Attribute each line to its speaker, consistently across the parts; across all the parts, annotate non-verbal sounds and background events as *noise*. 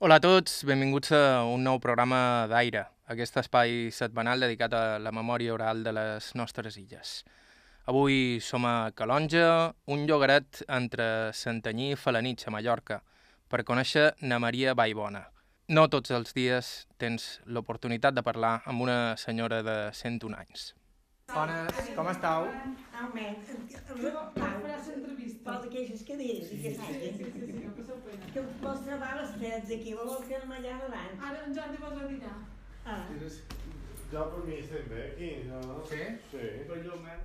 Speaker 1: Hola a tots, benvinguts a un nou programa d'Aire, aquest espai setmanal dedicat a la memòria oral de les nostres illes. Avui som a Calonja, un llogaret entre Santanyí i Falanitx, a Mallorca, per conèixer na Maria Baibona. No tots els dies tens l'oportunitat de parlar amb una senyora de 101 anys. Bones, com estàu?
Speaker 2: Almenys,
Speaker 3: Faràs entrevista.
Speaker 2: queixes cadires i que
Speaker 3: Sí,
Speaker 2: s'hagin.
Speaker 3: sí, sí, sí, no passeu pena.
Speaker 2: Que vols trobar les trets aquí, voleu fer-me allà davant.
Speaker 3: Ara en Jordi vols dinar.
Speaker 2: Ah,
Speaker 4: Jo per mi estem bé aquí, no?
Speaker 1: Sí?
Speaker 4: Sí.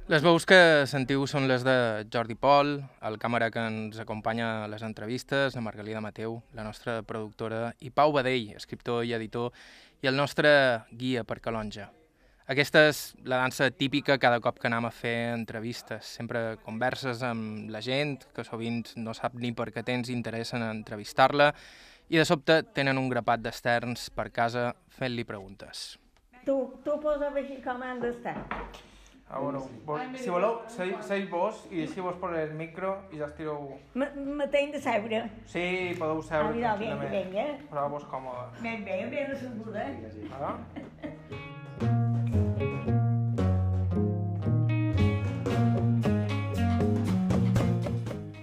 Speaker 1: Les veus que sentiu són les de Jordi Pol, el càmera que ens acompanya a les entrevistes, la Margalida Mateu, la nostra productora, i Pau Badell, escriptor i editor, i el nostre guia per Calonja. Aquesta és la dansa típica cada cop que anem a fer entrevistes. Sempre converses amb la gent, que sovint no sap ni per què tens interès en entrevistar-la, i de sobte tenen un grapat d'externs per casa fent-li preguntes.
Speaker 2: tu, tu posa així com han d'estar.
Speaker 1: Ah, bueno,
Speaker 3: vos-
Speaker 1: si voleu, seis vos i així vos posaré el micro i ja estireu...
Speaker 2: Me, me tenc de seure.
Speaker 1: Sí, podeu
Speaker 2: Ah,
Speaker 1: seure
Speaker 2: mira, vinga, vinga.
Speaker 1: Poseu-vos còmode.
Speaker 2: Ben bé, ben asseguda.
Speaker 1: Ah?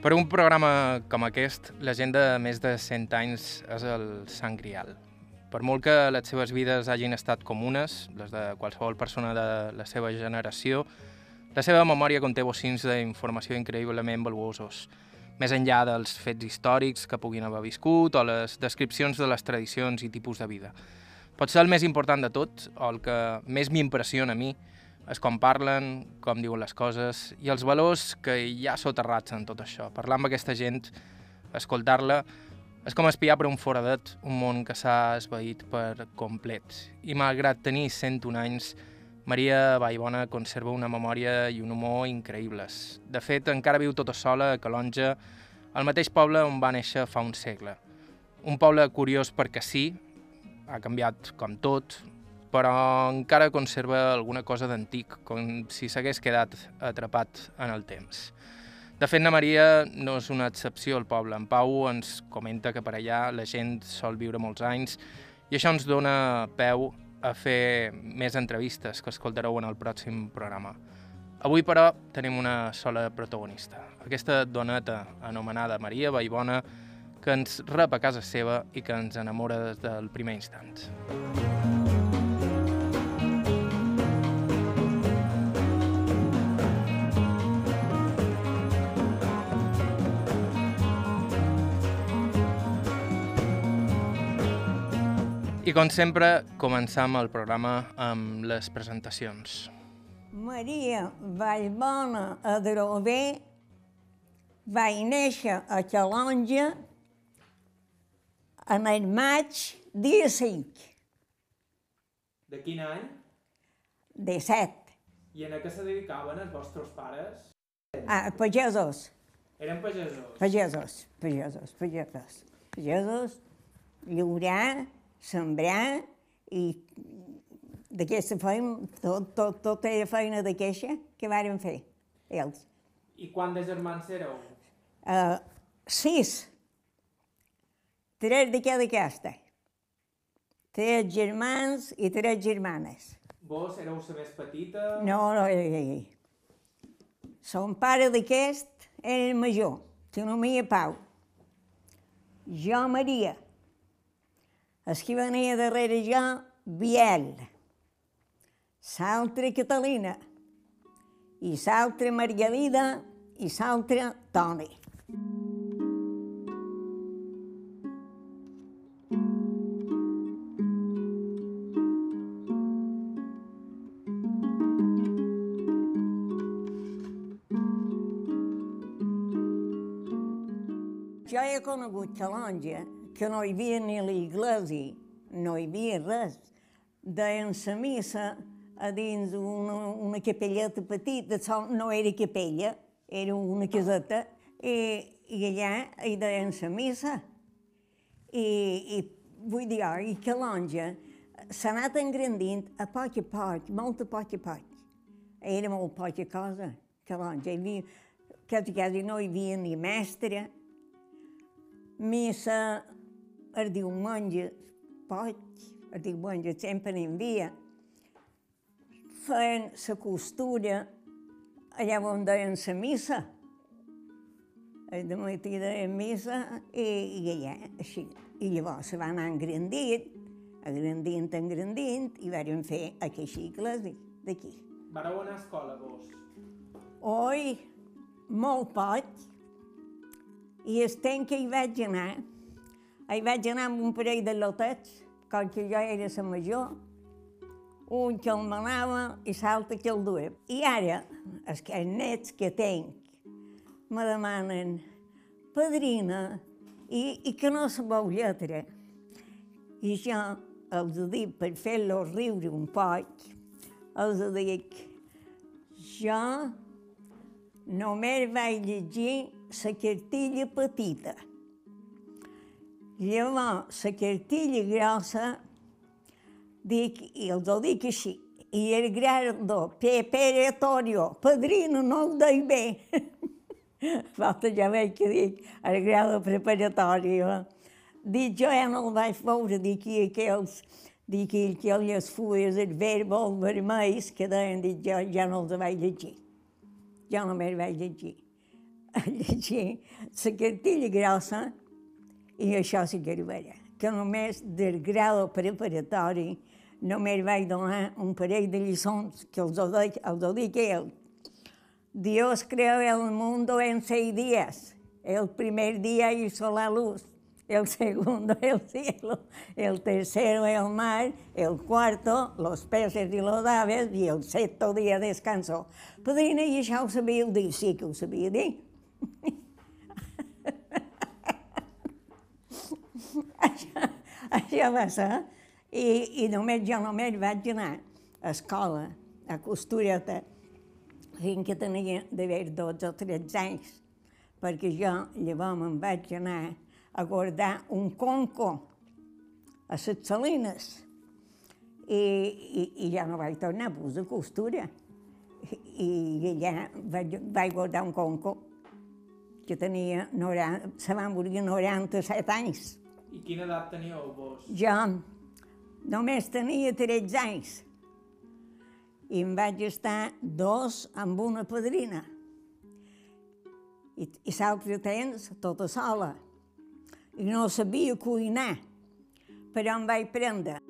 Speaker 1: Per un programa com aquest, la gent de més de 100 anys és el Sant Grial. Per molt que les seves vides hagin estat comunes, les de qualsevol persona de la seva generació, la seva memòria conté bocins d'informació increïblement valuosos, més enllà dels fets històrics que puguin haver viscut o les descripcions de les tradicions i tipus de vida. Potser el més important de tot, o el que més m'impressiona a mi, és com parlen, com diuen les coses i els valors que hi ha soterrats en tot això. Parlar amb aquesta gent, escoltar-la, és com espiar per un foradet un món que s'ha esvaït per complet. I malgrat tenir 101 anys, Maria Baibona conserva una memòria i un humor increïbles. De fet, encara viu tota sola a Calonja, al mateix poble on va néixer fa un segle. Un poble curiós perquè sí, ha canviat com tot, però encara conserva alguna cosa d'antic, com si s'hagués quedat atrapat en el temps. De fet, na Maria no és una excepció al poble. En Pau ens comenta que per allà la gent sol viure molts anys i això ens dona peu a fer més entrevistes que escoltareu en el pròxim programa. Avui, però, tenim una sola protagonista. Aquesta doneta anomenada Maria Baibona, que ens rep a casa seva i que ens enamora des del primer instant. I com sempre, començam el programa amb les presentacions.
Speaker 2: Maria Vallbona Adrover va néixer a Calonja en el maig dia 5
Speaker 5: De quin any?
Speaker 2: de 7.
Speaker 5: I en a què se dedicaven els vostres pares?
Speaker 2: Ah, pagesos,
Speaker 5: Eren pagesos.
Speaker 2: pagesos, pagesos, pagesos. Pagesos, llaurar, sembrar i d'aquesta feina, tot, tot, tot era feina de queixa que varen fer, ells.
Speaker 5: I quant de germans éreu?
Speaker 2: Uh, sis. Tres de cada casta. Tres germans i tres germanes.
Speaker 5: Vos éreu la més petita?
Speaker 2: No, no, ei. Son pare d'aquest era el major, que nomia Pau. Jo, Maria. El que venia darrere jo, Biel. L'altra Catalina. I l'altra Margarida i l'altra Toni. Jo he conegut Calonja, que no hi havia ni l'església, no hi havia res. Deien la missa a dins una, una capelleta petita, no era capella, era una caseta, i, i allà hi deien la missa. I, i vull dir, i Calonja s'ha anat engrandint a poc a poc, molt a poc a poc. Era molt poca cosa, Calonja. Hi havia, quasi, quasi no hi havia ni mestre, missa el diumenge, poc, el diumenge sempre n'hi havia, feien la costura allà on deien la missa. El de matí deien missa i, i allà, així. I llavors se va anar engrandint, engrandint, engrandint, i varen fer aquest cicle d'aquí.
Speaker 5: Vareu anar a escola, vos?
Speaker 2: Oi, molt poc, i el temps que hi vaig anar, hi vaig anar amb un parell de lotets, com que jo era la major, un que el manava i l'altre que el duia. I ara, els que nets que tenc me demanen padrina i, i que no sabeu lletra. I jo els dic, per fer-los riure un poc, els dic, jo només vaig llegir la cartilla petita. Llavors, la cartilla grossa, dic, i els ho dic així, i el grado preparatorio, padrino, no ho deia bé. Falta ja veig que dic, el grado preparatorio. Dic, jo ja no el vaig veure, dic, i aquells, dic, i aquelles fulles, els verbals vermells, que deien, dic, jo ja no els vaig llegir. Jo només vaig llegir. llegir *laughs* la cartilla grossa i això sí que ho veia. Que només del grado preparatori només vaig donar un parell de lliçons que els ho dic, els ho dic ell. Dios creó el mundo en seis días. El primer día hizo la luz, el segundo *laughs* el cielo, el tercero el mar, el cuarto los peces y los aves y el sexto día descansó. Padrina, i això ho sabíeu dir? Sí que ho sabia dir. *laughs* això, va ser. I, I només jo només vaig anar a escola, a Costureta, fins que tenia d'haver 12 o 13 anys, perquè jo llavors me'n vaig anar a guardar un conco a les Salines i, i, i ja no vaig tornar a posar costura. I, i allà vaig, vaig guardar un conco que tenia 90, se va morir 97 anys.
Speaker 5: I quina edat teníeu, vos?
Speaker 2: Jo només tenia 13 anys i em vaig estar dos amb una padrina. I, i l'altre temps, tota sola. I no sabia cuinar, però em vaig prendre.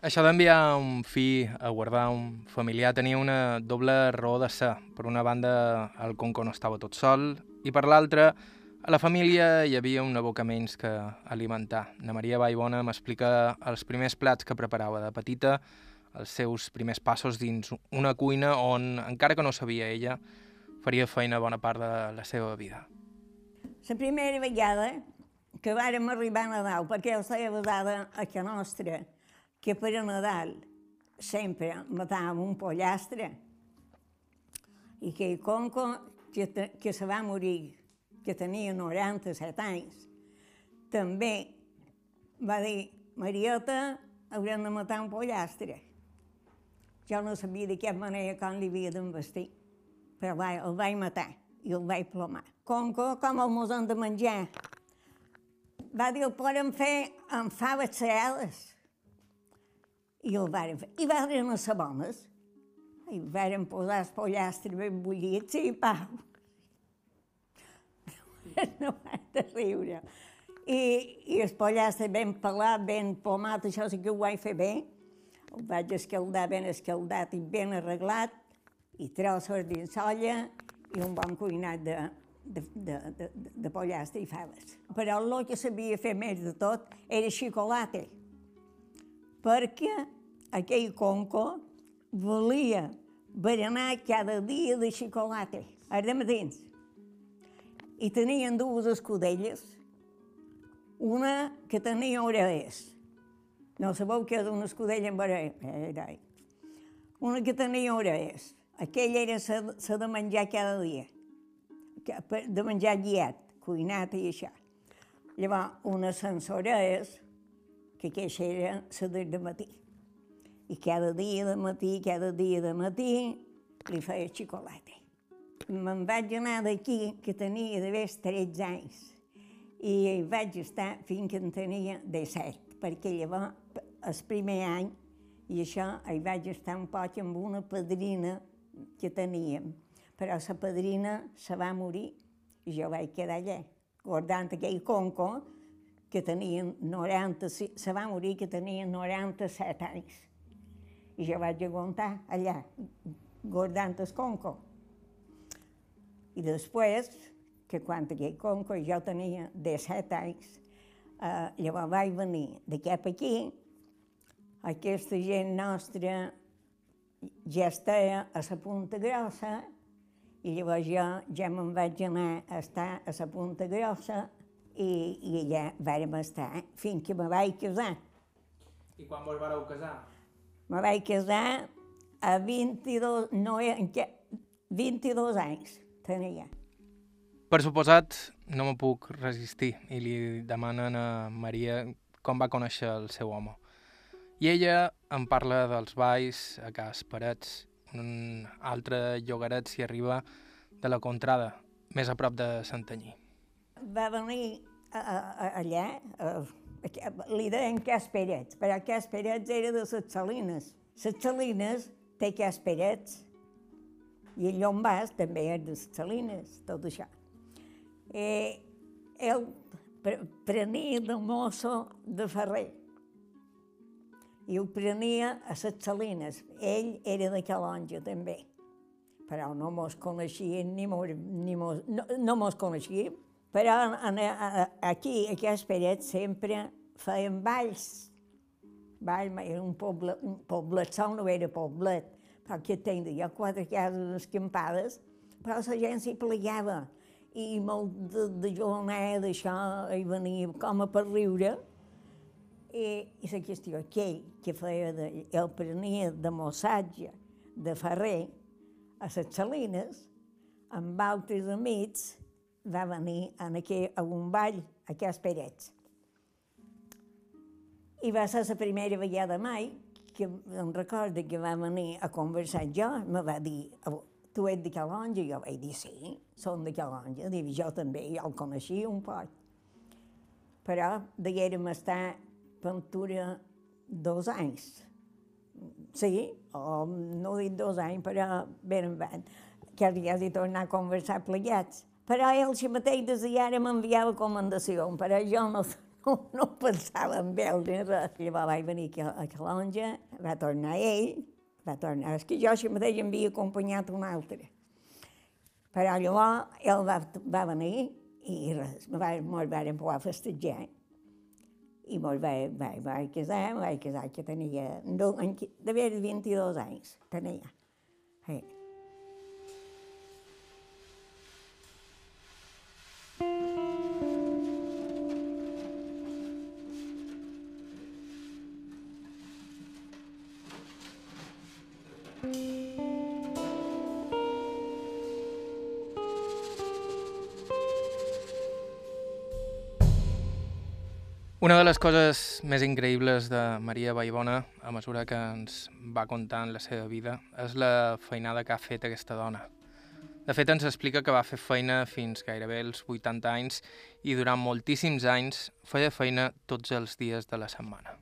Speaker 1: Això d'enviar un fill a guardar un familiar tenia una doble raó de ser. Per una banda, el Conco no estava tot sol, i per l'altra, a la família hi havia una boca menys que alimentar. Na Maria Vallbona m'explica els primers plats que preparava de petita, els seus primers passos dins una cuina on, encara que no sabia ella, faria feina bona part de la seva vida.
Speaker 2: La primera vegada que vàrem arribar a Nadal, perquè jo estava basada a que nostra, que per a Nadal sempre matàvem un pollastre i que el conco que, te, que se va morir, que tenia 97 anys, també va dir, Marieta, haurem de matar un pollastre. Jo no sabia de quina manera com li havia d'envestir, però va, el vaig matar i el vaig plomar. Conco, com el mos hem de menjar? Va dir, el podem fer amb faves cereals. I el varen fer. I varen les sabones. I varen posar el pollastre ben bullit, i pau. No vaig de riure. I, I el pollastre ben pelat, ben pomat, això sí que ho vaig fer bé. El vaig escaldar ben escaldat i ben arreglat, i trossos dins olla i un bon cuinat de, de, de, de, de pollastre i faves. Però el que sabia fer més de tot era xocolata, perquè aquell conco volia berenar cada dia de xocolata, els matins. I tenien dues escudelles, una que tenia orelles. No sabeu què és una escudella amb orelles? Una que tenia orelles. Aquella era la de menjar cada dia, de menjar guiat, cuinat i això. Llavors, una sense orelles, que aquesta era la de matí. I cada dia de matí, cada dia de matí, li feia xocolata. me'n vaig anar d'aquí, que tenia d'haver 13 anys, i vaig estar fins que en tenia 17, perquè llavors, el primer any, i això, hi vaig estar un poc amb una padrina que teníem, però la padrina se va morir i jo vaig quedar allà, guardant aquell conco que tenia 90, se va morir que tenia 97 anys. I jo vaig aguantar allà, guardant el conco. I després, que quan aquell conco jo tenia 17 anys, eh, llavors vaig venir de cap aquí, aquesta gent nostra ja estava a la Punta Grossa, i llavors jo ja me'n vaig anar a estar a la Punta Grossa i, i allà vàrem estar fins que me vaig casar.
Speaker 5: I quan vos vareu casar?
Speaker 2: Me vaig casar a 22, no, en què, 22 anys tenia.
Speaker 1: Per suposat, no me puc resistir i li demanen a Maria com va conèixer el seu home. I ella em parla dels balls a Cas Parets, un altre llogaret s'hi arriba de la Contrada, més a prop de Santanyí.
Speaker 2: Va venir a, a, allà, a, li deien Cas Perets, però Cas Perets era de les Salines. Les Salines té Cas Perets, i el Llombàs també és de les Salines, tot això. Eh, ell prenia de mosso de ferrer i ho prenia a les Salines. Ell era de Calonja, també. Però no mos coneixien, ni mos, ni mos, no, no mos coneixíem. Però aquí, aquí a Esperet, sempre feien balls. Ball, era un poble, un poblet, sol no era poblet, però que tenia quatre cases escampades, però la gent s'hi plegava. I molt de, de jornada, d'això, hi venia com a per riure, i, i la qüestió, aquell que feia de, el prenia de mossatge de ferrer a les Salines, amb altres amics, va venir en aquell, a un ball a Cas Perets. I va ser la primera vegada mai que em recordo que va venir a conversar jo, me va dir, tu ets de Calonja? Jo vaig dir, sí, som de Calonja. Diu, jo també, jo el coneixia un poc. Però deguérem estar pintura dos anys. Sí, o no dic dos anys, però ben ben, que havies de tornar a conversar plegats. Però ell si mateix desitjara m'enviava comendació, però jo no, *laughs* no, no pensava en ell ni res. Llavors vaig venir aquí a Calonja, va tornar ell, va tornar. És que jo si mateix em havia acompanyat un altre. Però llavors ell va, va venir i res, mos vàrem poder festejar i mos va, va, va casar, vaig casar, que tenia, no, de veure 22 anys, tenia.
Speaker 1: Una de les coses més increïbles de Maria Vallbona, a mesura que ens va contant la seva vida, és la feinada que ha fet aquesta dona. De fet, ens explica que va fer feina fins gairebé els 80 anys i durant moltíssims anys feia feina tots els dies de la setmana.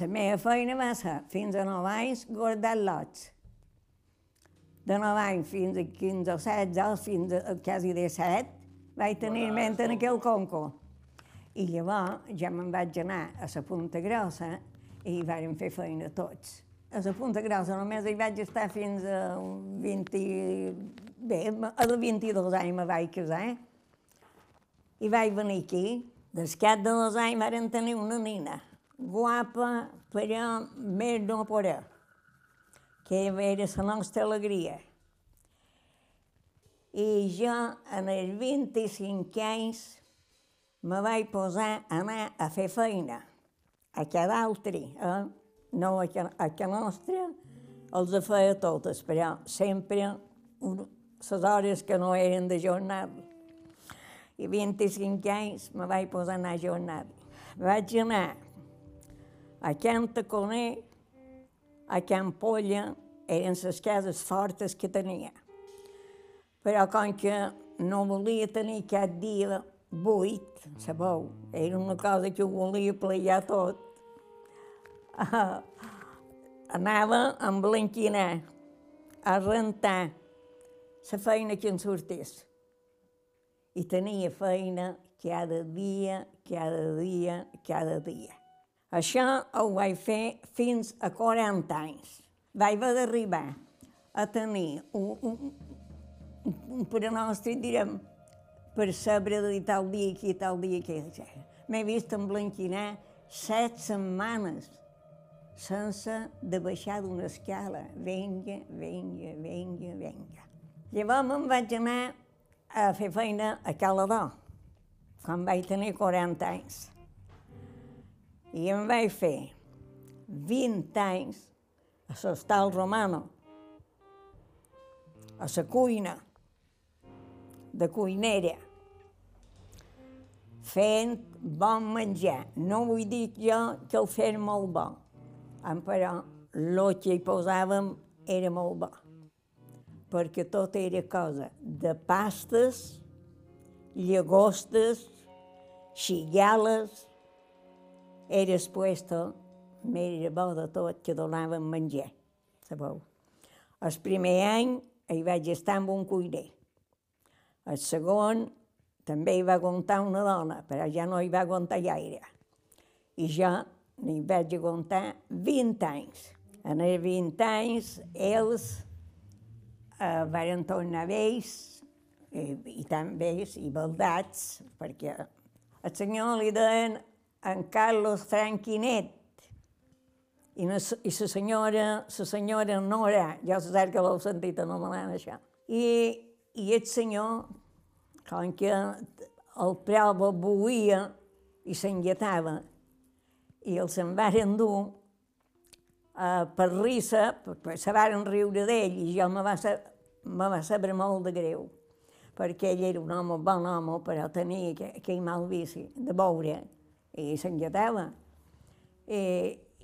Speaker 2: La meva feina va ser fins a 9 anys guardar lots. De 9 anys fins a 15 o 16, fins a quasi 17, vaig tenir ment en aquell conco. I llavors ja me'n vaig anar a la Punta Grossa i vàrem fer feina tots. A la Punta Grossa només hi vaig estar fins a 20... Bé, a els 22 anys me vaig casar. I vaig venir aquí. Descat de dos anys varen tenir una nina, guapa, però més no poder, que era la nostra alegria. I jo, en els 25 anys, me vaig posar a anar a fer feina, a cada altre, eh? no a, a que nostra, els feia totes, però sempre les hores que no eren de jornada. I 25 anys me vaig posar a anar a jornada. Vaig anar a Can Taconer, a Can Polla, eren les cases fortes que tenia. Però com que no volia tenir cap dia buit, sabeu, era una cosa que ho volia plegar tot, uh, *laughs* anava a emblanquinar, a rentar la feina que en sortís. I tenia feina cada dia, cada dia, cada dia. Això ho vaig fer fins a 40 anys. Vaig haver d'arribar a tenir un, un, un, un pronòstic, direm, per saber de tal dia aquí, tal dia aquí. M'he vist emblanquinar set setmanes sense de baixar d'una escala. Venga, venga, venga, venga. Llavors me'n vaig anar a fer feina a Calador, quan vaig tenir 40 anys. I em vaig fer 20 anys a l'hostal romano, a la cuina, de cuinera, fent bon menjar. No vull dir jo que el fem molt bo, però el que hi posàvem era molt bo, perquè tot era cosa de pastes, llagostes, xigales, era puesto més bo de tot que donaven menjar, sabeu? El primer any hi vaig estar amb un cuiner. El segon també hi va aguantar una dona, però ja no hi va aguantar gaire. I jo n'hi vaig aguantar 20 anys. En els 20 anys, ells eh, van tornar vells, i, i tan vells i baldats, perquè el senyor li deien en Carlos Franquinet, i, no, i la senyora, la senyora Nora, jo sé que l'heu sentit anomenant això. I, i el senyor, com que el prova buia i s'enlletava, i els se'n van endur uh, per risa, se varen riure d'ell, i jo me va, me va saber molt de greu, perquè ell era un home, bon home, però tenia aquell mal vici de veure, i s'enlletava. I,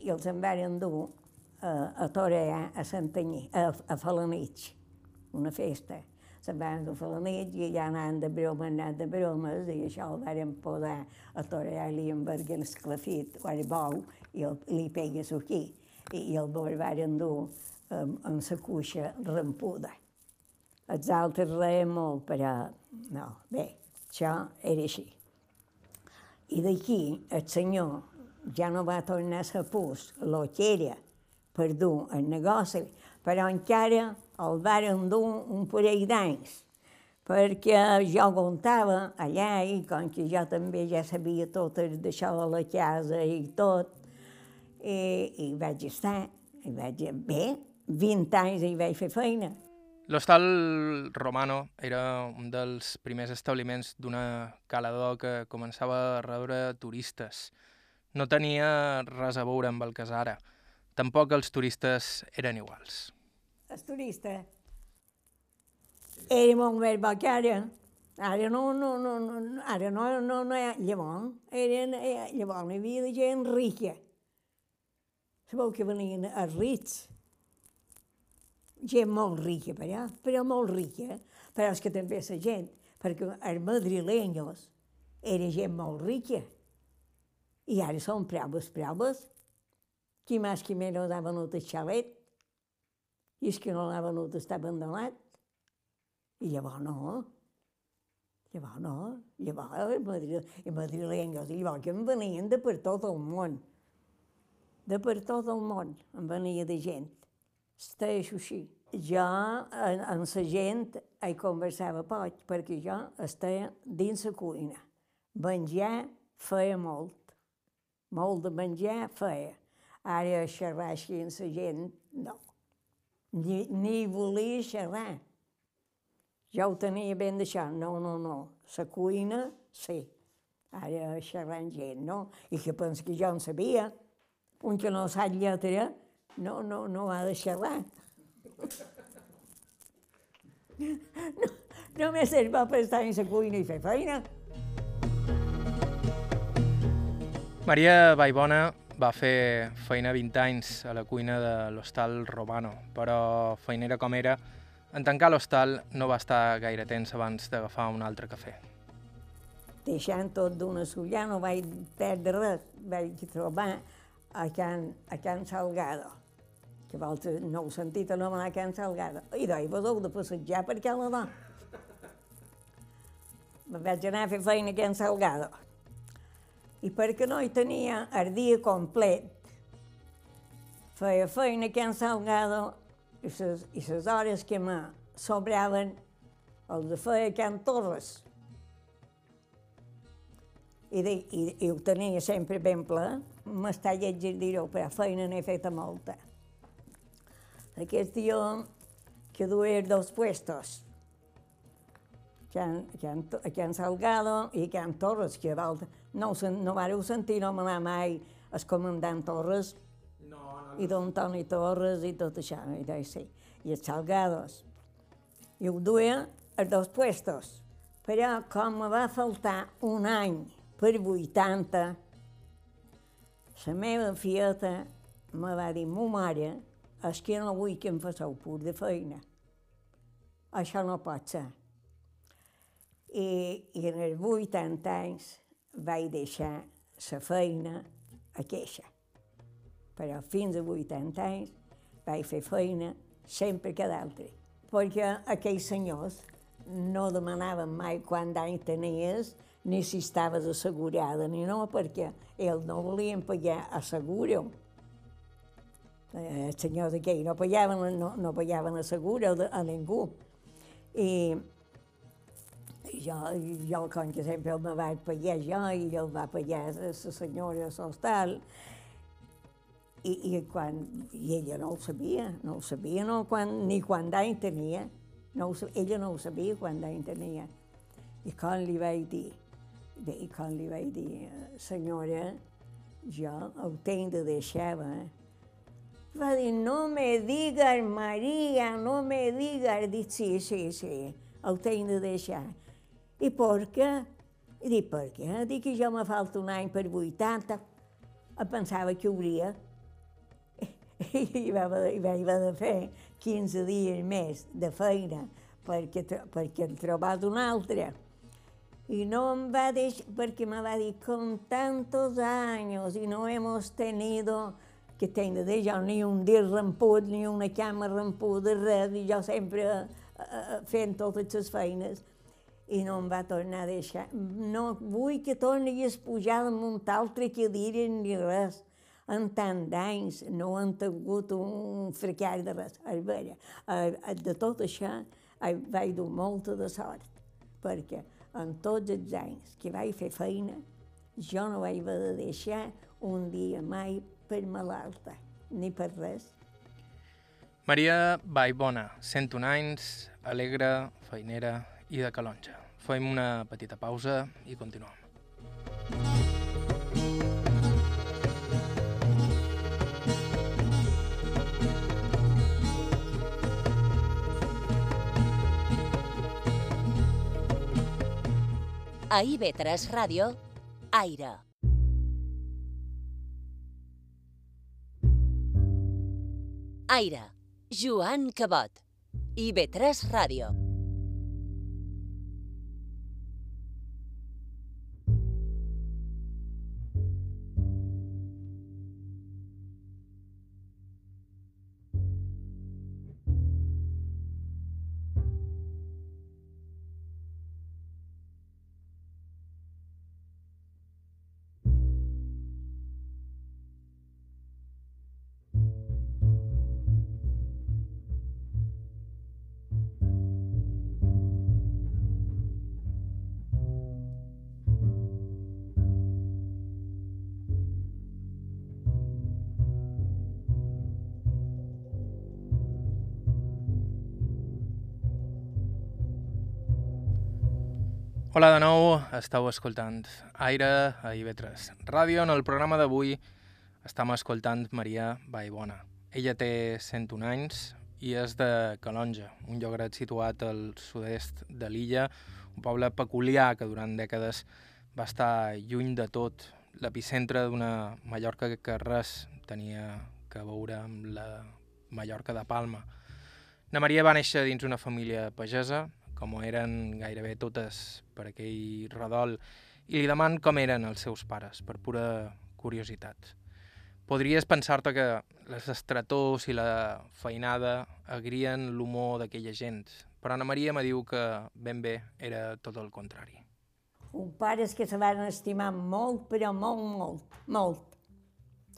Speaker 2: i els en van endur a, a torear a Santanyí, a, a Falanich, una festa. Se'n van a Falanich i allà anaven de broma, anaven de bromes, i això el varen posar a torear-li amb el esclafit, o era bou, i el, li pegues aquí, i, i el varen dur amb, amb la cuixa rampuda. Els altres reien molt, però no, bé, això era així. I d'aquí el senyor ja no va tornar a ser pus, el que era per dur el negoci, però encara el varen dur un parell d'anys, perquè jo aguantava allà i com que jo també ja sabia tot d'això de la casa i tot, i, i vaig estar, i vaig, bé, 20 anys i vaig fer feina.
Speaker 1: L'Hostal Romano era un dels primers establiments d'una calador que començava a rebre turistes. No tenia res a veure amb el que és ara. Tampoc els turistes eren iguals.
Speaker 2: El turista era molt més que ara. No, no, no, no, ara no, no, no hi ha... Llavors, eren, llavors hi havia gent rica. Sabeu que venien els rics gent molt rica per allà, però molt rica, però és que també la gent, perquè els madrilenyos era gent molt rica, i ara són proves, proves. Qui més qui menys ha venut el xalet, i és que no l'ha venut està abandonat. I llavors no, llavors no, llavors els madri madrilenyos, llavors que em venien de per tot el món, de per tot el món em venia de gent estava així. Jo amb la gent hi conversava poc, perquè jo estava dins la cuina. Menjar feia molt. Molt de menjar feia. Ara xerrar així amb la gent, no. Ni, ni volia xerrar. Jo ho tenia ben d'això. No, no, no. La cuina, sí. Ara xerrar amb gent, no? I que pensa que jo en sabia. Un que no sap lletra, no, no, no ha de xerrar. No, només es va per estar en la cuina i fer feina.
Speaker 1: Maria Vallbona va fer feina 20 anys a la cuina de l'Hostal Romano, però feinera com era, En tancar l'hostal no va estar gaire temps abans d'agafar un altre cafè.
Speaker 2: Deixant tot d'una sollà no vaig perdre res, vaig trobar a Can, a Can Salgado, que vosaltres no heu sentit anomenar Can Salgado. I d'ahir vos heu de passejar per Can Ladó. Me vaig anar a fer feina a Can Salgado. I perquè no hi tenia el dia complet, feia feina a Can Salgado i ses, i ses hores que me sobraven els de feia Can Torres. I, de, i, i ho tenia sempre ben ple. M'està lletgir dir-ho, però feina n'he feta molta. Aquest dia que duia dos puestos, Can, Can, Can Salgado i Can Torres, que volta, no, no vareu sentir nomenar mai el comandant Torres
Speaker 5: No, no,
Speaker 2: i don Toni Torres i tot això, i de, sí, i els Salgados. I ho duia els dos puestos. Però com me va faltar un any per 80, la meva fieta me va dir, mo mare, és que no vull que em faceu pur de feina. Això no pot ser. I, i en els 80 anys vaig deixar la feina a queixa però fins a 80 anys vaig fer feina sempre que d'altre. Perquè aquells senyors no demanaven mai quant d'any tenies, ni si estaves assegurada, ni no, perquè ells no volien pagar asseguro. Eh, Els senyors aquells no pagaven, no, no pagaven asseguro de- a ningú. I, i jo, jo, com que sempre el me vaig pagar jo, i el va pagar la senyora a l'hostal, i, i, quan, I ella no ho sabia, no ho sabia no, quan, ni quan d'any tenia. No ho, ella no ho sabia quan d'any tenia. I quan li vaig dir, i quan li vaig dir, "Eh, senyora, jo ho tenc de deixar, eh? Va dir, no me digas, Maria, no me digas. Dic, sí, sí, sí, ho tenc de deixar. I per què? I dic, per què? Dic que jo me falta un any per 80. Em pensava que hauria. I va, i vaig haver de fer 15 dies més de feina perquè, perquè en trobat un altre. Y no em va deixar, perquè me va dir, con tantos años y no hemos tenido, que tenc de dir jo, ni un dia ramput, ni una cama rampuda, res, i jo sempre eh, eh, fent totes les feines. I no em va tornar a deixar. No vull que torni a pujar damunt altre cadira ni res. En tant d'anys no han tingut un fracàs de res. A eh, eh, de tot això eh, vaig dur molta de sort, perquè en tots els anys que vaig fer feina, jo no vaig haver de deixar un dia mai per malalta, ni per res.
Speaker 1: Maria Vallbona, 101 anys, alegre, feinera i de calonja. Fem una petita pausa i continuem.
Speaker 6: A IB3 Ràdio, Aire. Aire, Joan Cabot. IB3 Ràdio.
Speaker 1: Hola de nou, estàu escoltant Aire a IB3 Ràdio. En el programa d'avui estem escoltant Maria Vallbona. Ella té 101 anys i és de Calonja, un llogaret situat al sud-est de l'illa, un poble peculiar que durant dècades va estar lluny de tot, l'epicentre d'una Mallorca que res tenia que veure amb la Mallorca de Palma. Na Maria va néixer dins una família pagesa, com ho eren gairebé totes per aquell redol, i li deman com eren els seus pares, per pura curiositat. Podries pensar-te que les estretors i la feinada agrien l'humor d'aquella gent, però Ana Maria me diu que ben bé era tot el contrari.
Speaker 2: Un pares que se van estimar molt, però molt, molt, molt.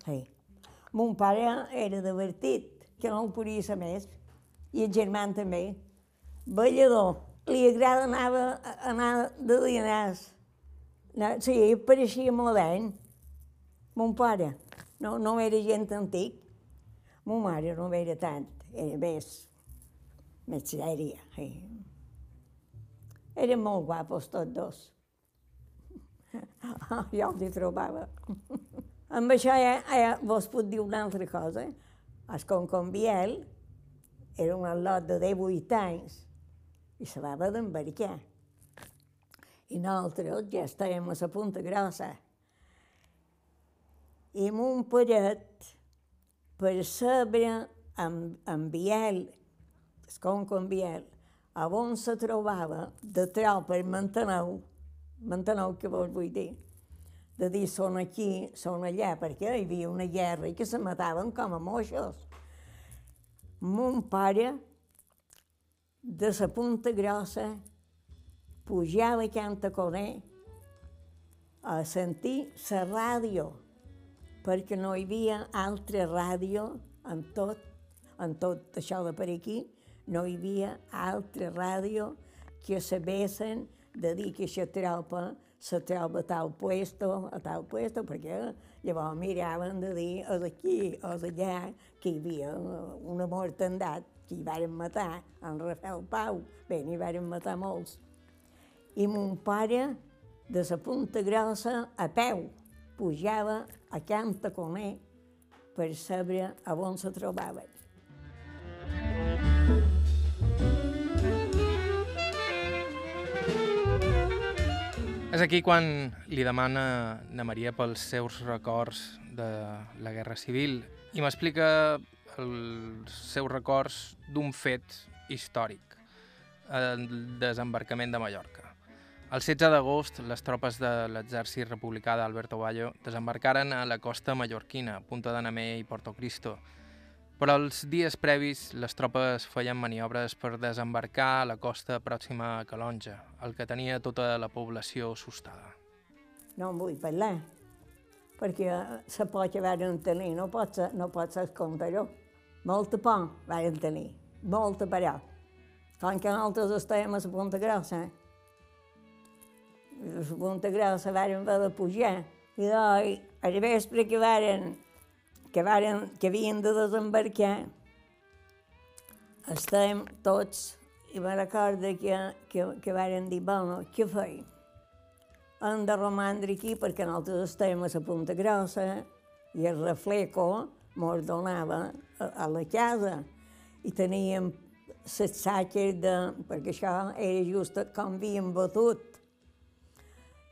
Speaker 2: Sí. Mon pare era divertit, que no el podia ser més, i el germà també. Ballador. Li agrada anar, anar de dinars. Sí, pareixia modern. Mon pare no, no era gent antic. Mon mare no era tant, era més, més sèria. Sí. Eren molt guapos tots dos. *laughs* jo els hi trobava. *laughs* Amb això ja, ja vos puc dir una altra cosa. El Conconviel era un lot de 18 anys i se va d'embarcar. I nosaltres ja estàvem a la punta grossa. I mon paret, per saber amb, amb Biel, el Conconviel, a on se trobava de trau per Manteneu, Manteneu què vos vull dir, de dir són aquí, són allà, perquè hi havia una guerra i que se mataven com a moixos. Mon pare, de la punta grossa, pujava a Cantaconer a sentir la ràdio, perquè no hi havia altra ràdio en tot, en tot això de per aquí, no hi havia altra ràdio que sabessin de dir que aquesta tropa se troba a tal puesto, a tal puesto, perquè llavors miraven de dir és aquí, és allà, que hi havia una mortandat, que hi varen matar en Rafael Pau, bé, n'hi varen matar molts. I mon pare, de la punta grossa, a peu, pujava a Camp Taconer per saber a on se trobaven.
Speaker 1: És aquí quan li demana na Maria pels seus records de la Guerra Civil i m'explica els seus records d'un fet històric, el desembarcament de Mallorca. El 16 d'agost, les tropes de l'exèrcit republicà d'Alberto Bayo desembarcaren a la costa mallorquina, Punta de Namé i Porto Cristo, però els dies previs les tropes feien maniobres per desembarcar a la costa pròxima a Calonja, el que tenia tota la població assustada.
Speaker 2: No en vull parlar, perquè la por que varen tenir no pot no pot ser escondar-ho. Molta por varen tenir, molta però. Com que nosaltres estàvem a la Punta Grossa, a la Punta Grossa varen haver de pujar, i doncs, al vespre que varen que, varen, que havien de desembarcar, estem tots, i me recordo que, que, que varen dir, bueno, què feim? Hem de romandre aquí perquè nosaltres estem a la Punta Grossa i el refleco mos donava a, a la casa i teníem les saques de... perquè això era just com havíem batut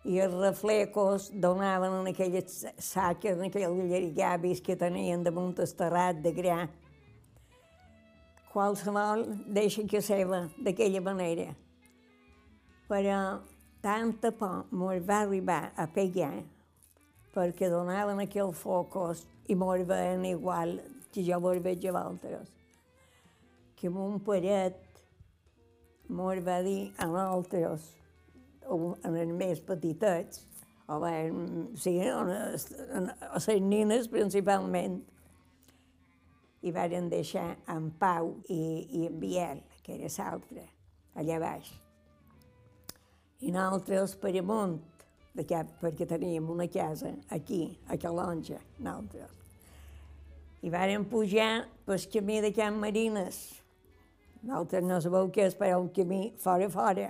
Speaker 2: i els reflecos donaven en aquelles saques, en aquells llargabis que tenien damunt el terrat de gra. Qualsevol deixa que seva d'aquella manera. Però tanta por mos va arribar a pegar perquè donaven aquells focos i mos veien igual que jo vos veig a vosaltres. Que mon paret mos va dir a nosaltres en els més petitets, o bé, sí, a les nines principalment, i varen deixar en Pau i, i en Biel, que era l'altre, allà baix. I nosaltres per amunt, de perquè teníem una casa aquí, a Calonja, nosaltres. I varen pujar pel camí de Can Marines. Nosaltres no sabeu què és, però un camí fora, fora.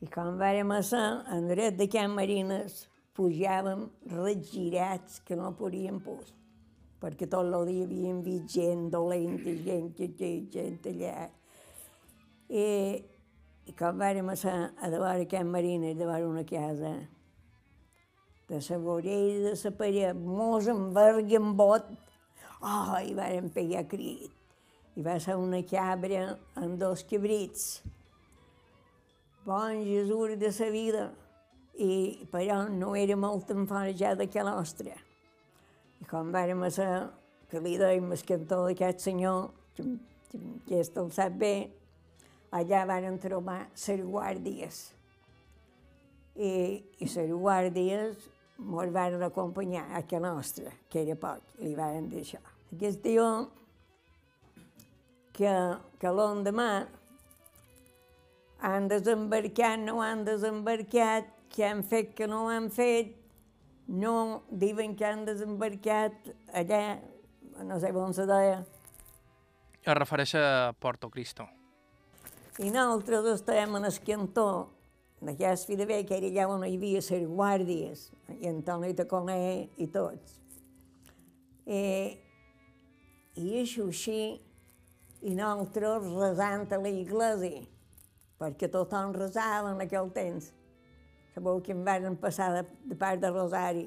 Speaker 2: I quan vàrem ser en dret de Can Marines, pujàvem regirats que no podíem pos, perquè tot el dia havíem vist gent dolenta, gent que té gent allà. I, i quan vàrem ser a davant Can Marines, davant una casa, de la vorella de la paret, mos enverga en bot, oh, i vàrem pegar crit. i va ser una cabra amb dos cabrits. Bon Jesús de sa vida, i però no era molt enfarejada que la nostra. I quan vàrem ser que li dèiem el cantó d'aquest senyor, que, que, que el sap bé, allà varen trobar les guàrdies. I, i les guàrdies ens varen acompanyar a que nostra, que era poc, li varen deixar. Aquest tio, que, que l'endemà han desembarcat, no han desembarcat, que han fet, que no han fet, no diuen que han desembarcat allà, no sé on se deia,
Speaker 1: Es refereix a Porto Cristo.
Speaker 2: I nosaltres estàvem en el cantó d'aquest fi de bé, que era allà on hi havia les guàrdies, i Antoni Taconer i tots. Eh, I això així, i nosaltres resant a l'església, perquè tothom resava en aquell temps. Sabeu que em van passar de, de part de Rosari.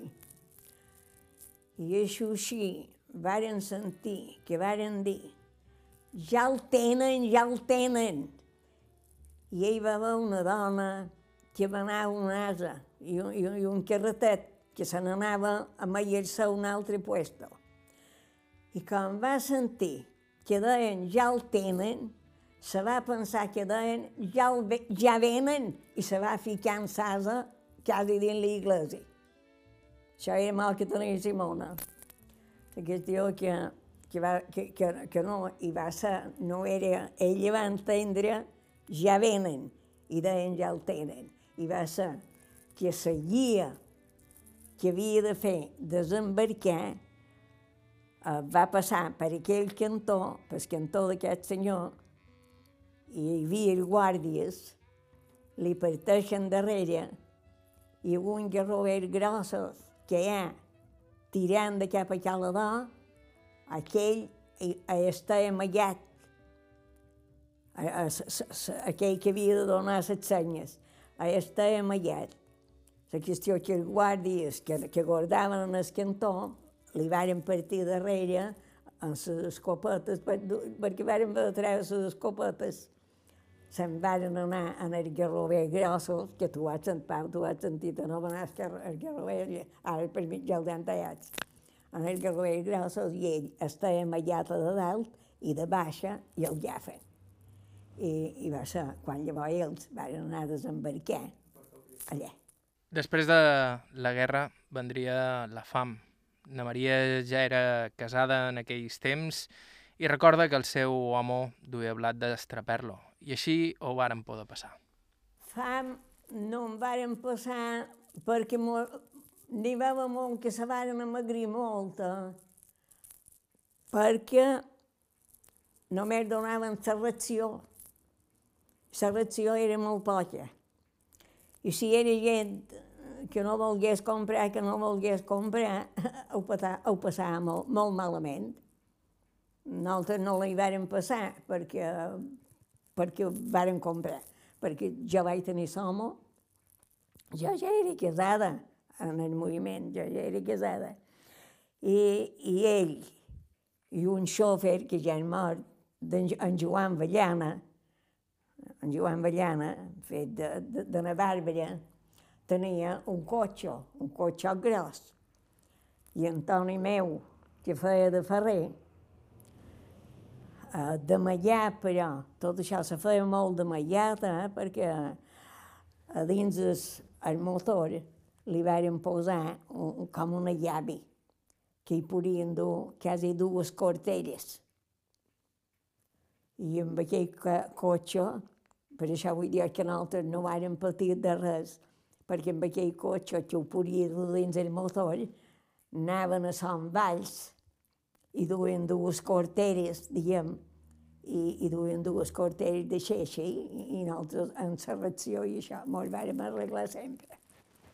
Speaker 2: I això així, varen sentir, que varen dir, ja el tenen, ja el tenen. I ell va veure una dona que va anar un asa i un, i i un carretet que se n'anava a mallar-se a un altre puesto. I quan va sentir que deien ja el tenen, se va pensar que deien ja, el, ve- ja venen i se va ficar en sasa quasi dins l'església. Això era mal que tenia Simona. Aquest tio que, que, va, que, que, que no, i va ser, no era, ell va entendre, ja venen, i deien ja el tenen. I va ser que la guia que havia de fer desembarcar eh, va passar per aquell cantó, pel cantó d'aquest senyor, i hi havia guàrdies, li parteixen darrere, i un garrover grossos que hi ha tirant de cap a Calador, aquell està amagat, a, a, s- aquell que havia de donar les senyes, hi està amagat. La qüestió que els guàrdies que, que guardaven en el cantó li varen partir darrere amb les escopetes, per, perquè varen de treure les escopetes. Se'n varen anar en el garrover grossos, que tu has sentit, tu has sentit, anar el garrover, ara per mig ja els han tallats. En el garrover grossos i ell estava amagat a de dalt i de baixa i el llafen. I, i va ser quan llavors ells van anar a desembarcar allà.
Speaker 1: Després de la guerra vendria la fam. Na Maria ja era casada en aquells temps i recorda que el seu home duia blat d'estraperlo. I així ho varen poder passar.
Speaker 2: Fam no em varen passar perquè n'hi va molt que se varen amagrir molt, eh? perquè només donaven la ració. Ració era molt poca. I si era gent que no volgués comprar, que no volgués comprar, *laughs* ho, pata, ho passava molt, molt malament. Nosaltres no la hi vàrem passar perquè, perquè vàrem comprar. Perquè jo vaig tenir somo, jo ja era casada en el moviment, jo ja era casada. I, i ell i un xofer que ja és mort, en Joan Vallana, en Joan Vallana, fet de, de, de la Bàrbara, tenia un cotxe, un cotxe gros. I Antoni meu, que feia de ferrer, eh, de mallar, però tot això se feia molt de mallat, eh, perquè a dins el, el motor li varen posar un, com una llave que hi podien dur quasi dues corteres. I amb aquell co- cotxe, per això vull dir que nosaltres no vàrem patir de res, perquè amb aquell cotxe que ho podia dur dins el motor, anaven a Sant Valls i duien dues corteres, diguem, i, i duien dues corteres de xeixa i, i nosaltres en la ració i això mos vàrem arreglar sempre.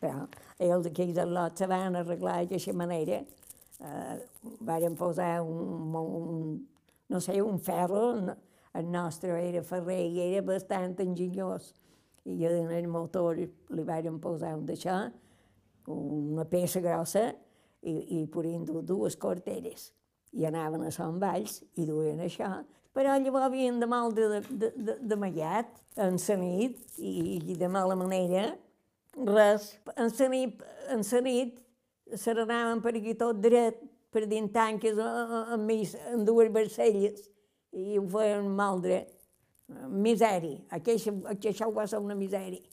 Speaker 2: Però ells aquells al·lots se van arreglar d'aquesta manera. Eh, vàrem posar un, un, no sé, un ferro, no- el nostre era ferrer i era bastant enginyós. I en el motor li vàrem posar un d'això, una peça grossa, i, i podien dur dues corteres. I anaven a Sant Valls i duien això, Però llavors havien de mal de, de, de, de mallat, en la nit, i, i de mala manera, res. En la nit, en la nit se n'anaven per aquí tot dret, per dins tanques amb, mis, amb dues barcelles, i ho feien mal dret. Misèria. Aquesta, això va ser una misèria.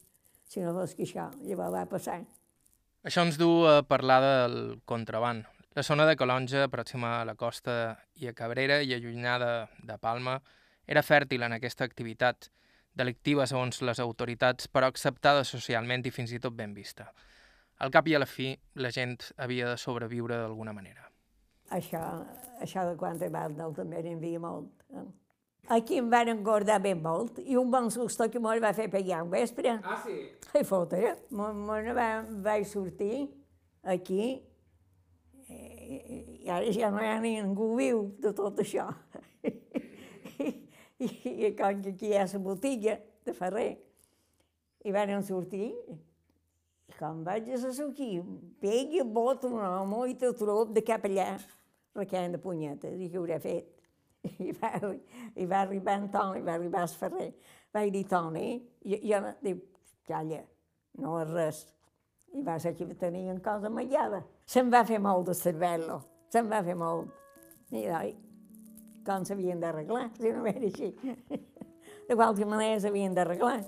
Speaker 2: Si no fos que això, llavors va passar.
Speaker 1: Això ens du a parlar del contraband. La zona de Calonja, pròxima a la costa i a Cabrera i allunyada de Palma, era fèrtil en aquesta activitat, delictiva segons les autoritats, però acceptada socialment i fins i tot ben vista. Al cap i a la fi, la gent havia de sobreviure d'alguna manera.
Speaker 2: Això, això de quan de Bardal també n'hi havia molt. Eh? Aquí em van engordar ben molt i un bon susto que me'l va fer pegar un vespre.
Speaker 5: Ah, sí?
Speaker 2: Ai, fotre, me, me ne va, vaig sortir aquí i, i ara ja no hi ha ningú viu de tot això. *laughs* I, i, i com que aquí hi ha la botiga de Ferrer, i van sortir, i com vaig a sortir, pegui, bota un home i te trob de cap allà, requent de punyetes, i què hauré fet? *laughs* I va, i va arribar en Toni, va arribar al Ferrer. Vaig dir, Toni, jo, jo no, diu, calla, no és res. I va ser que tenien cosa mallada. Se'n va fer molt de cervello, se'n va fer molt. I oi, com s'havien d'arreglar, si no era així. *laughs* De qualque manera s'havien d'arreglar.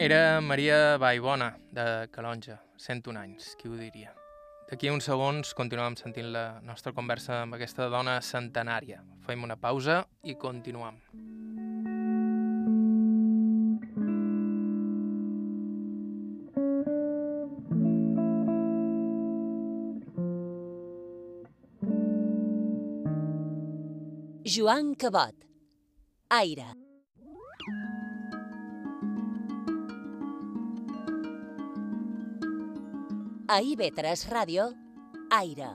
Speaker 1: Era Maria Vallbona, de Calonja, 101 anys, qui ho diria. D'aquí uns segons continuem sentint la nostra conversa amb aquesta dona centenària. Fem una pausa i continuem.
Speaker 6: Joan Cabot. Aire. A IB3 Ràdio, Aire.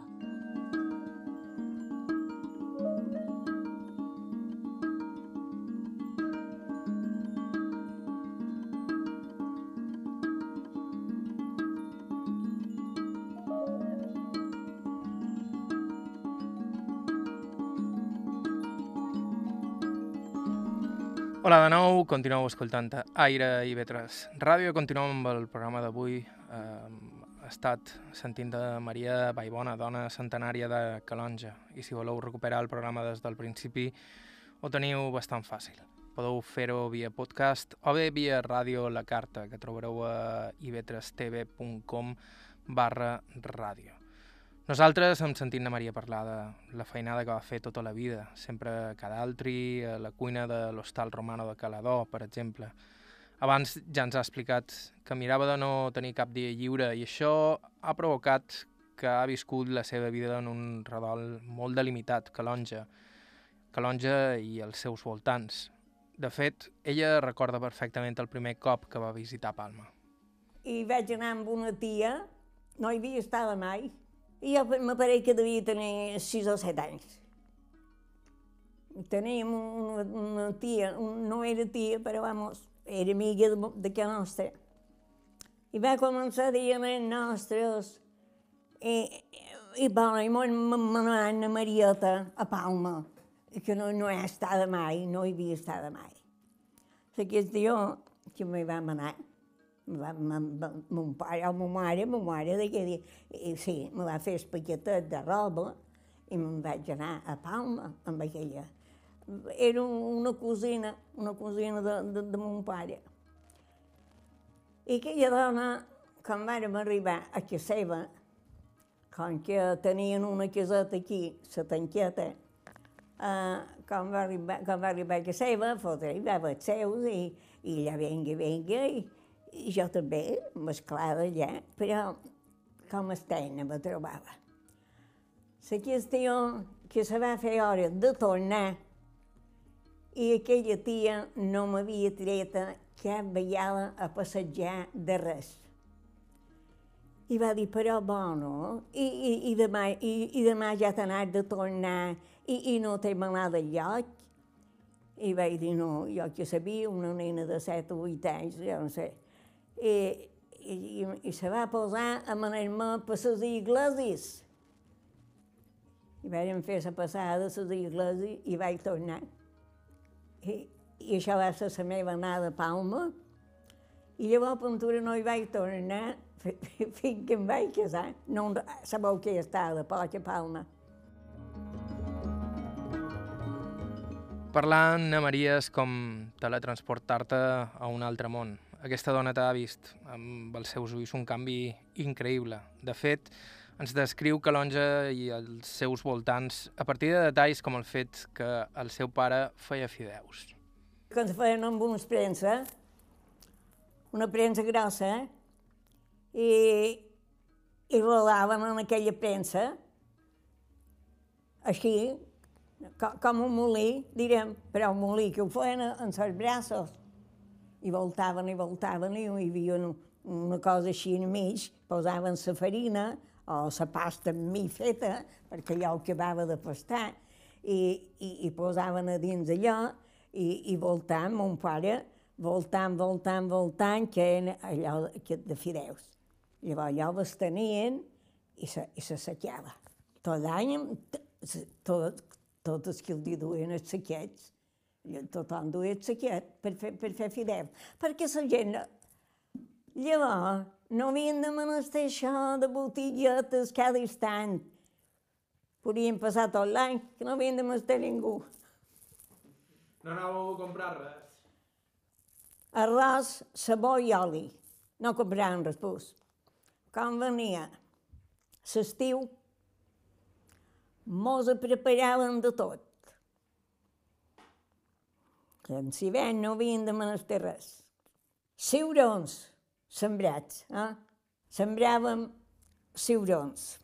Speaker 1: Hola de nou, continueu escoltant Aire i Vetres Ràdio. Continuem amb el programa d'avui. Estat sentint de Maria Vallbona, dona centenària de Calonja. I si voleu recuperar el programa des del principi, ho teniu bastant fàcil. Podeu fer-ho via podcast o bé via ràdio La Carta, que trobareu a ivetrestv.com barra ràdio. Nosaltres hem sentit la Maria parlar de la feinada que va fer tota la vida, sempre cada altri, a la cuina de l'Hostal Romano de Calador, per exemple. Abans ja ens ha explicat que mirava de no tenir cap dia lliure i això ha provocat que ha viscut la seva vida en un redol molt delimitat, Calonja, Calonja i els seus voltants. De fet, ella recorda perfectament el primer cop que va visitar Palma.
Speaker 2: I vaig anar amb una tia, no hi havia estat mai, i jo m'apareix que devia tenir 6 o 7 anys. Teníem una, una tia, un, no era tia, però vamos, era amiga de, de que nostra. I va començar a dir-me nostres, i, i bueno, i m'anomenant a Marieta a Palma, que no, no he estat mai, no hi havia estat mai. Aquest dia que me va anar, va, ma, ma, mon pare o ma mare, ma mare de que dir, i, sí, me va fer el paquetet de roba i me'n vaig anar a Palma amb aquella. Era una cosina, una cosina de, de, de mon pare. I aquella dona, quan vàrem arribar a casa seva, com que tenien una caseta aquí, la tanqueta, eh, quan, va arribar, quan va arribar a casa seva, fotre, hi va els seus i, i ella venga, venga, i, i jo també, mesclada allà, però com estena me trobava. La qüestió que se va fer hora de tornar i aquella tia no m'havia treta cap vegada a passejar de res. I va dir, però bueno, i, i, i, demà, i, i demà ja t'ha anat de tornar i, i no t'he manat del lloc. I vaig dir, no, jo que sabia, una nena de 7 o 8 anys, jo no sé. I, i, i se va posar a manar-me per les iglesis. I vam fer la passada a les iglesis i vaig tornar. I, això va ser la meva anada a Palma. I llavors a Ventura no hi vaig tornar *laughs* fins que em vaig casar. No sabeu què estava de poc a Palma.
Speaker 1: Parlar amb Maria és com teletransportar-te a un altre món. Aquesta dona t'ha vist amb els seus ulls un canvi increïble. De fet, ens descriu Calonja i els seus voltants a partir de detalls com el fet que el seu pare feia fideus.
Speaker 2: Quan se feien amb una premsa, una premsa grossa, i, i rodaven en aquella premsa, així, com, un molí, direm, però un molí que ho feien en els braços. I voltaven i voltaven i hi havia una cosa així enmig, posaven la farina o la pasta amb mi feta, perquè allò ho acabava de pastar, i, i, i posaven a dins allò i, i voltant, mon pare, voltant, voltant, voltant, que era allò de fideus. Llavors allò les tenien i se, i se saqueava. Tot l'any, tot, tots els que els duien els saquets, tothom duia el saquet per fer, per fer fideu. Perquè la gent, llavors, no havien de menester això de botiguetes cada instant. Podien passar tot l'any, que no havien de menester ningú.
Speaker 5: No anàveu a comprar res?
Speaker 2: Arròs, sabó i oli. No compràvem res, pues. Quan venia l'estiu, mos preparaven de tot. En l'hivern no havien de menester res. Ciurons sembrats, eh? Sembràvem ciurons,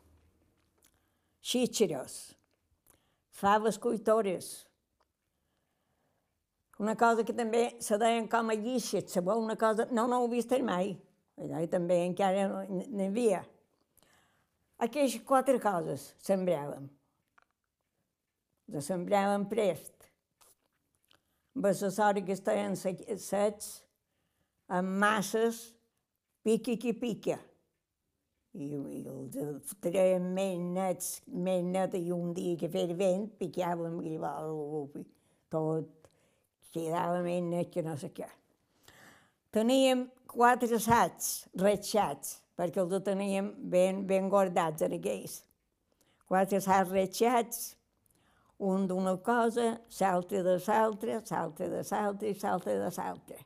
Speaker 2: xíxeros, faves cuitores, una cosa que també se deien com a guixet, sabeu? Una cosa... No, no ho he vist mai. Allà també encara n'hi havia. Aquestes quatre coses sembràvem. Les sembràvem prest. Amb la sort que estaven secs, amb masses, piqui qui pica. I, i els traiem més nets, més net, i un dia que feia vent, picàvem i tot quedava més net que no sé què. Teníem quatre assats retxats, perquè els teníem ben, ben guardats aquells. Quatre assats retxats, un d'una cosa, l'altre de l'altra, l'altre de l'altra i l'altre de l'altra.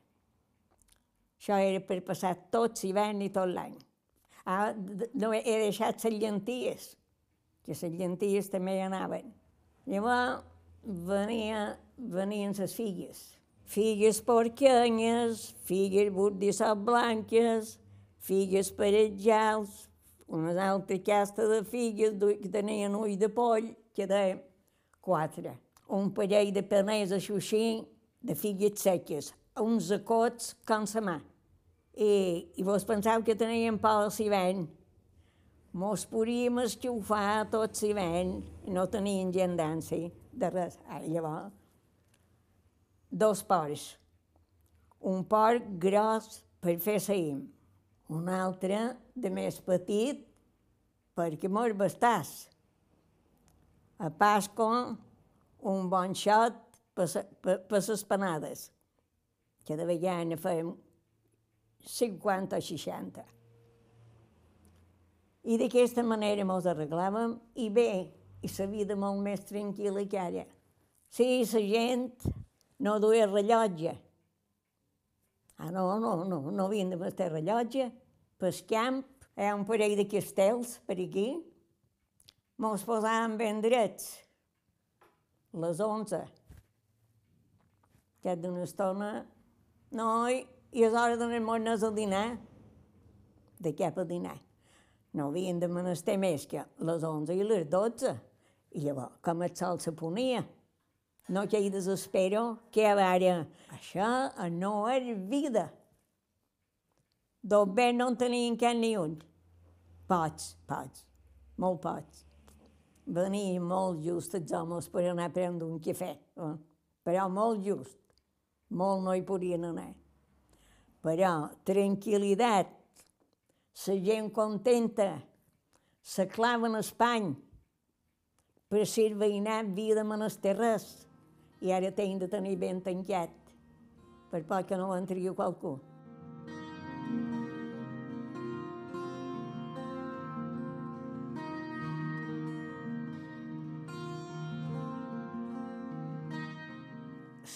Speaker 2: Això era per passar tot l'hivern i tot l'any. Ah, no he deixat les llenties, que les llenties també hi anaven. Llavors venia, venien les figues. Figues porquenyes, figues burdissot blanques, figues parejals, una altra casta de figues que tenien ull de poll, que deien quatre. Un parell de paners així, de figues seques, uns acots com la mà. I, i vos penseu que teníem por al l'hivern. Mos podíem esxufar tot l'hivern i no tenien gendància de res. Ah, llavors, dos porcs. Un porc gros per fer saïm, un altre de més petit perquè mos bastàs. A Pasco, un bon xot per, per, per panades. Cada vegada ne fèiem 50 o 60. I d'aquesta manera mos arreglàvem i bé, i la vida molt més tranquil·la que ara. Sí, la gent no duia rellotge. Ah, no, no, no, no havien de vestir rellotge. Pel camp hi ha un parell de castells per aquí. Mos posàvem ben drets. Les onze. Que d'una estona... No, i, és hora d'anar-nos a dinar. De què per dinar? No havien de menester més que les onze i les dotze. I llavors, com el sol se ponia, no que hi desespero, que ara, això no és vida. Dos bé no en tenien cap ni un. Pots, pots, molt pots. Venia molt just els homes per anar a prendre un cafè, eh? però molt just. Molt no hi podien anar. Però tranquil·litat la gent contenta, se claven espany, per ser veïnat havia de menester res, i ara tenen de tenir ben tancat, per poc que no entri qualcú.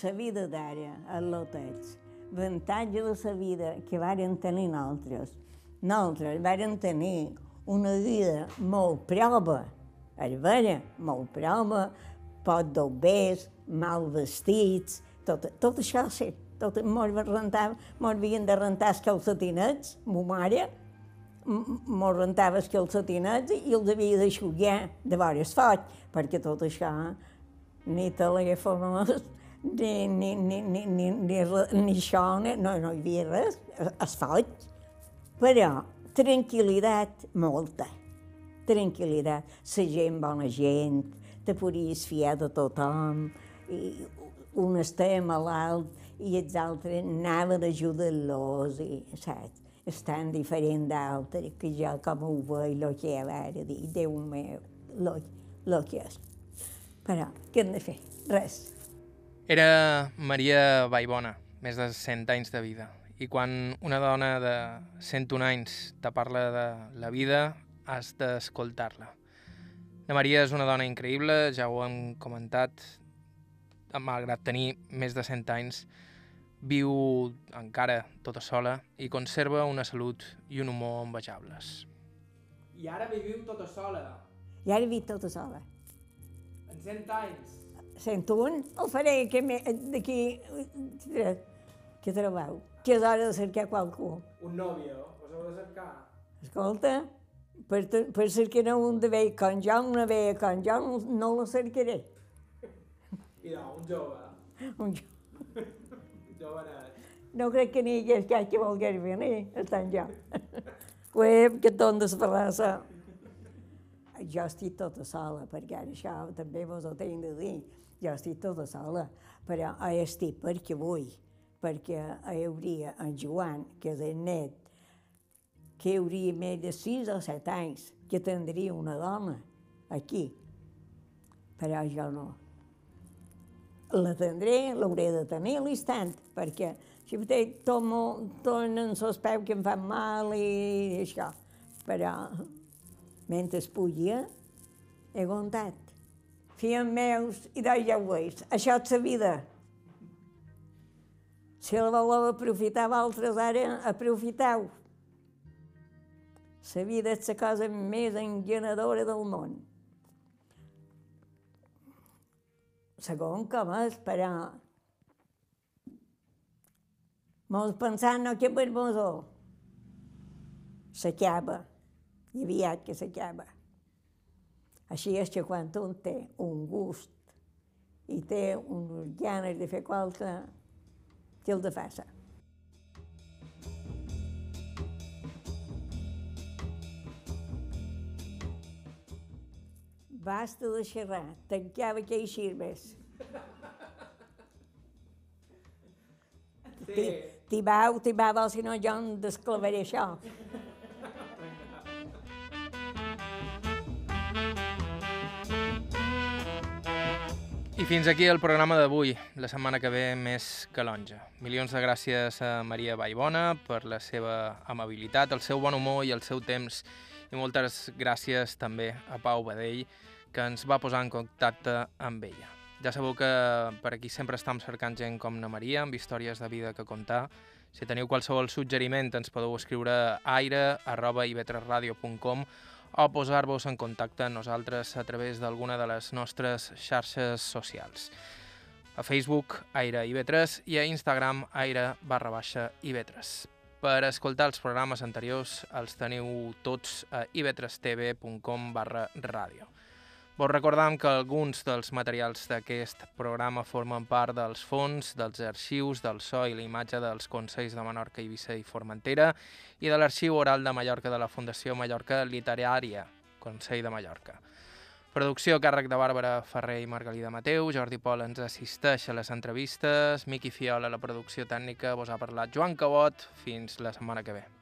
Speaker 2: La vida d'ara, els lotets, l'avantatge de la vida que varen tenir nosaltres. Nosaltres varen tenir una vida molt prova, és vera, molt prova, pot d'obers, mal vestits, tot, tot això sí. Tot, mos, rentava, mos havien de rentar els calcetinets, ma mare, mos rentava els calcetinets i els havia d'aixugar de vores foc, perquè tot això, ni telèfons, ni, ni, ni, ni, ni, ni, ni això, ni, no, no hi havia res, es foc. Però tranquil·litat molta, tranquil·litat. La gent, bona gent, te podies fiar de tothom, i un estava malalt i els altres anaven a ajudar-los, i, saps? És tan diferent d'altres que jo com ho veig, el que va ara dir, Déu meu, el que és. Però, què hem de fer? Res.
Speaker 1: Era Maria Vallbona, més de 100 anys de vida. I quan una dona de 101 anys te parla de la vida, has d'escoltar-la. La Maria és una dona increïble, ja ho hem comentat, malgrat tenir més de 100 anys, viu encara tota sola i conserva una salut i un humor envejables.
Speaker 5: I ara viviu tota sola.
Speaker 2: I ara vic tota sola.
Speaker 5: En 100 anys.
Speaker 2: Sento un, el faré que me- d'aquí... Què trobeu? Que és hora de cercar qualcú.
Speaker 5: Un nòvio. Us heu de cercar.
Speaker 2: Escolta, per, per cercar un de bé com jo, una bé com jo, no, la cercaré.
Speaker 5: No, un jove. *laughs*
Speaker 2: Un jo.
Speaker 5: Jovenet.
Speaker 2: No crec que n'hi hagués cap que volgués venir, estant jo. *laughs* Ué, que ton d'esperrança. Jo estic tota sola, perquè ara això també vos ho tinc de dir. Jo estic tota sola, però hi estic perquè vull, perquè hi hauria en Joan, que és el net, que hauria més de 6 o 7 anys, que tindria una dona aquí. Però jo no. La tindré, l'hauré de tenir a l'instant, perquè si té tot, tot en els peus que em fan mal i això. Però mentre podia, he aguantat. Fills meus, i ja ho veus, això és la vida. Si la voleu aprofitar vosaltres ara, aprofiteu. La vida és la cosa més engenadora del món. Segon com és, però... Mos pensant no que per mosó. S'acaba. I aviat que s'acaba. Així és que quan un té un gust i té unes ganes de fer qualque, que el de faça. Basta de xerrar, tancava que hi xirves.
Speaker 5: Sí.
Speaker 2: T'hi vau, si no jo em desclavaré això.
Speaker 1: Fins aquí el programa d'avui. La setmana que ve més calonja. Milions de gràcies a Maria Vallbona per la seva amabilitat, el seu bon humor i el seu temps. I moltes gràcies també a Pau Badell, que ens va posar en contacte amb ella. Ja sabeu que per aquí sempre estem cercant gent com na Maria, amb històries de vida que contar. Si teniu qualsevol suggeriment, ens podeu escriure a aire.ivetresradio.com o posar-vos en contacte amb nosaltres a través d'alguna de les nostres xarxes socials. A Facebook, Aire IB3 i a Instagram, Aire barra baixa IB3. Per escoltar els programes anteriors els teniu tots a ib3tv.com barra ràdio. Vos recordam que alguns dels materials d'aquest programa formen part dels fons, dels arxius del so i la imatge dels Consells de Menorca, Eivissa i Formentera i de l'arxiu oral de Mallorca de la Fundació Mallorca Literària, Consell de Mallorca. Producció a càrrec de Bàrbara Ferrer i Margalida Mateu, Jordi Pol ens assisteix a les entrevistes, Miqui Fiola a la producció tècnica, vos ha parlat Joan Cabot, fins la setmana que ve.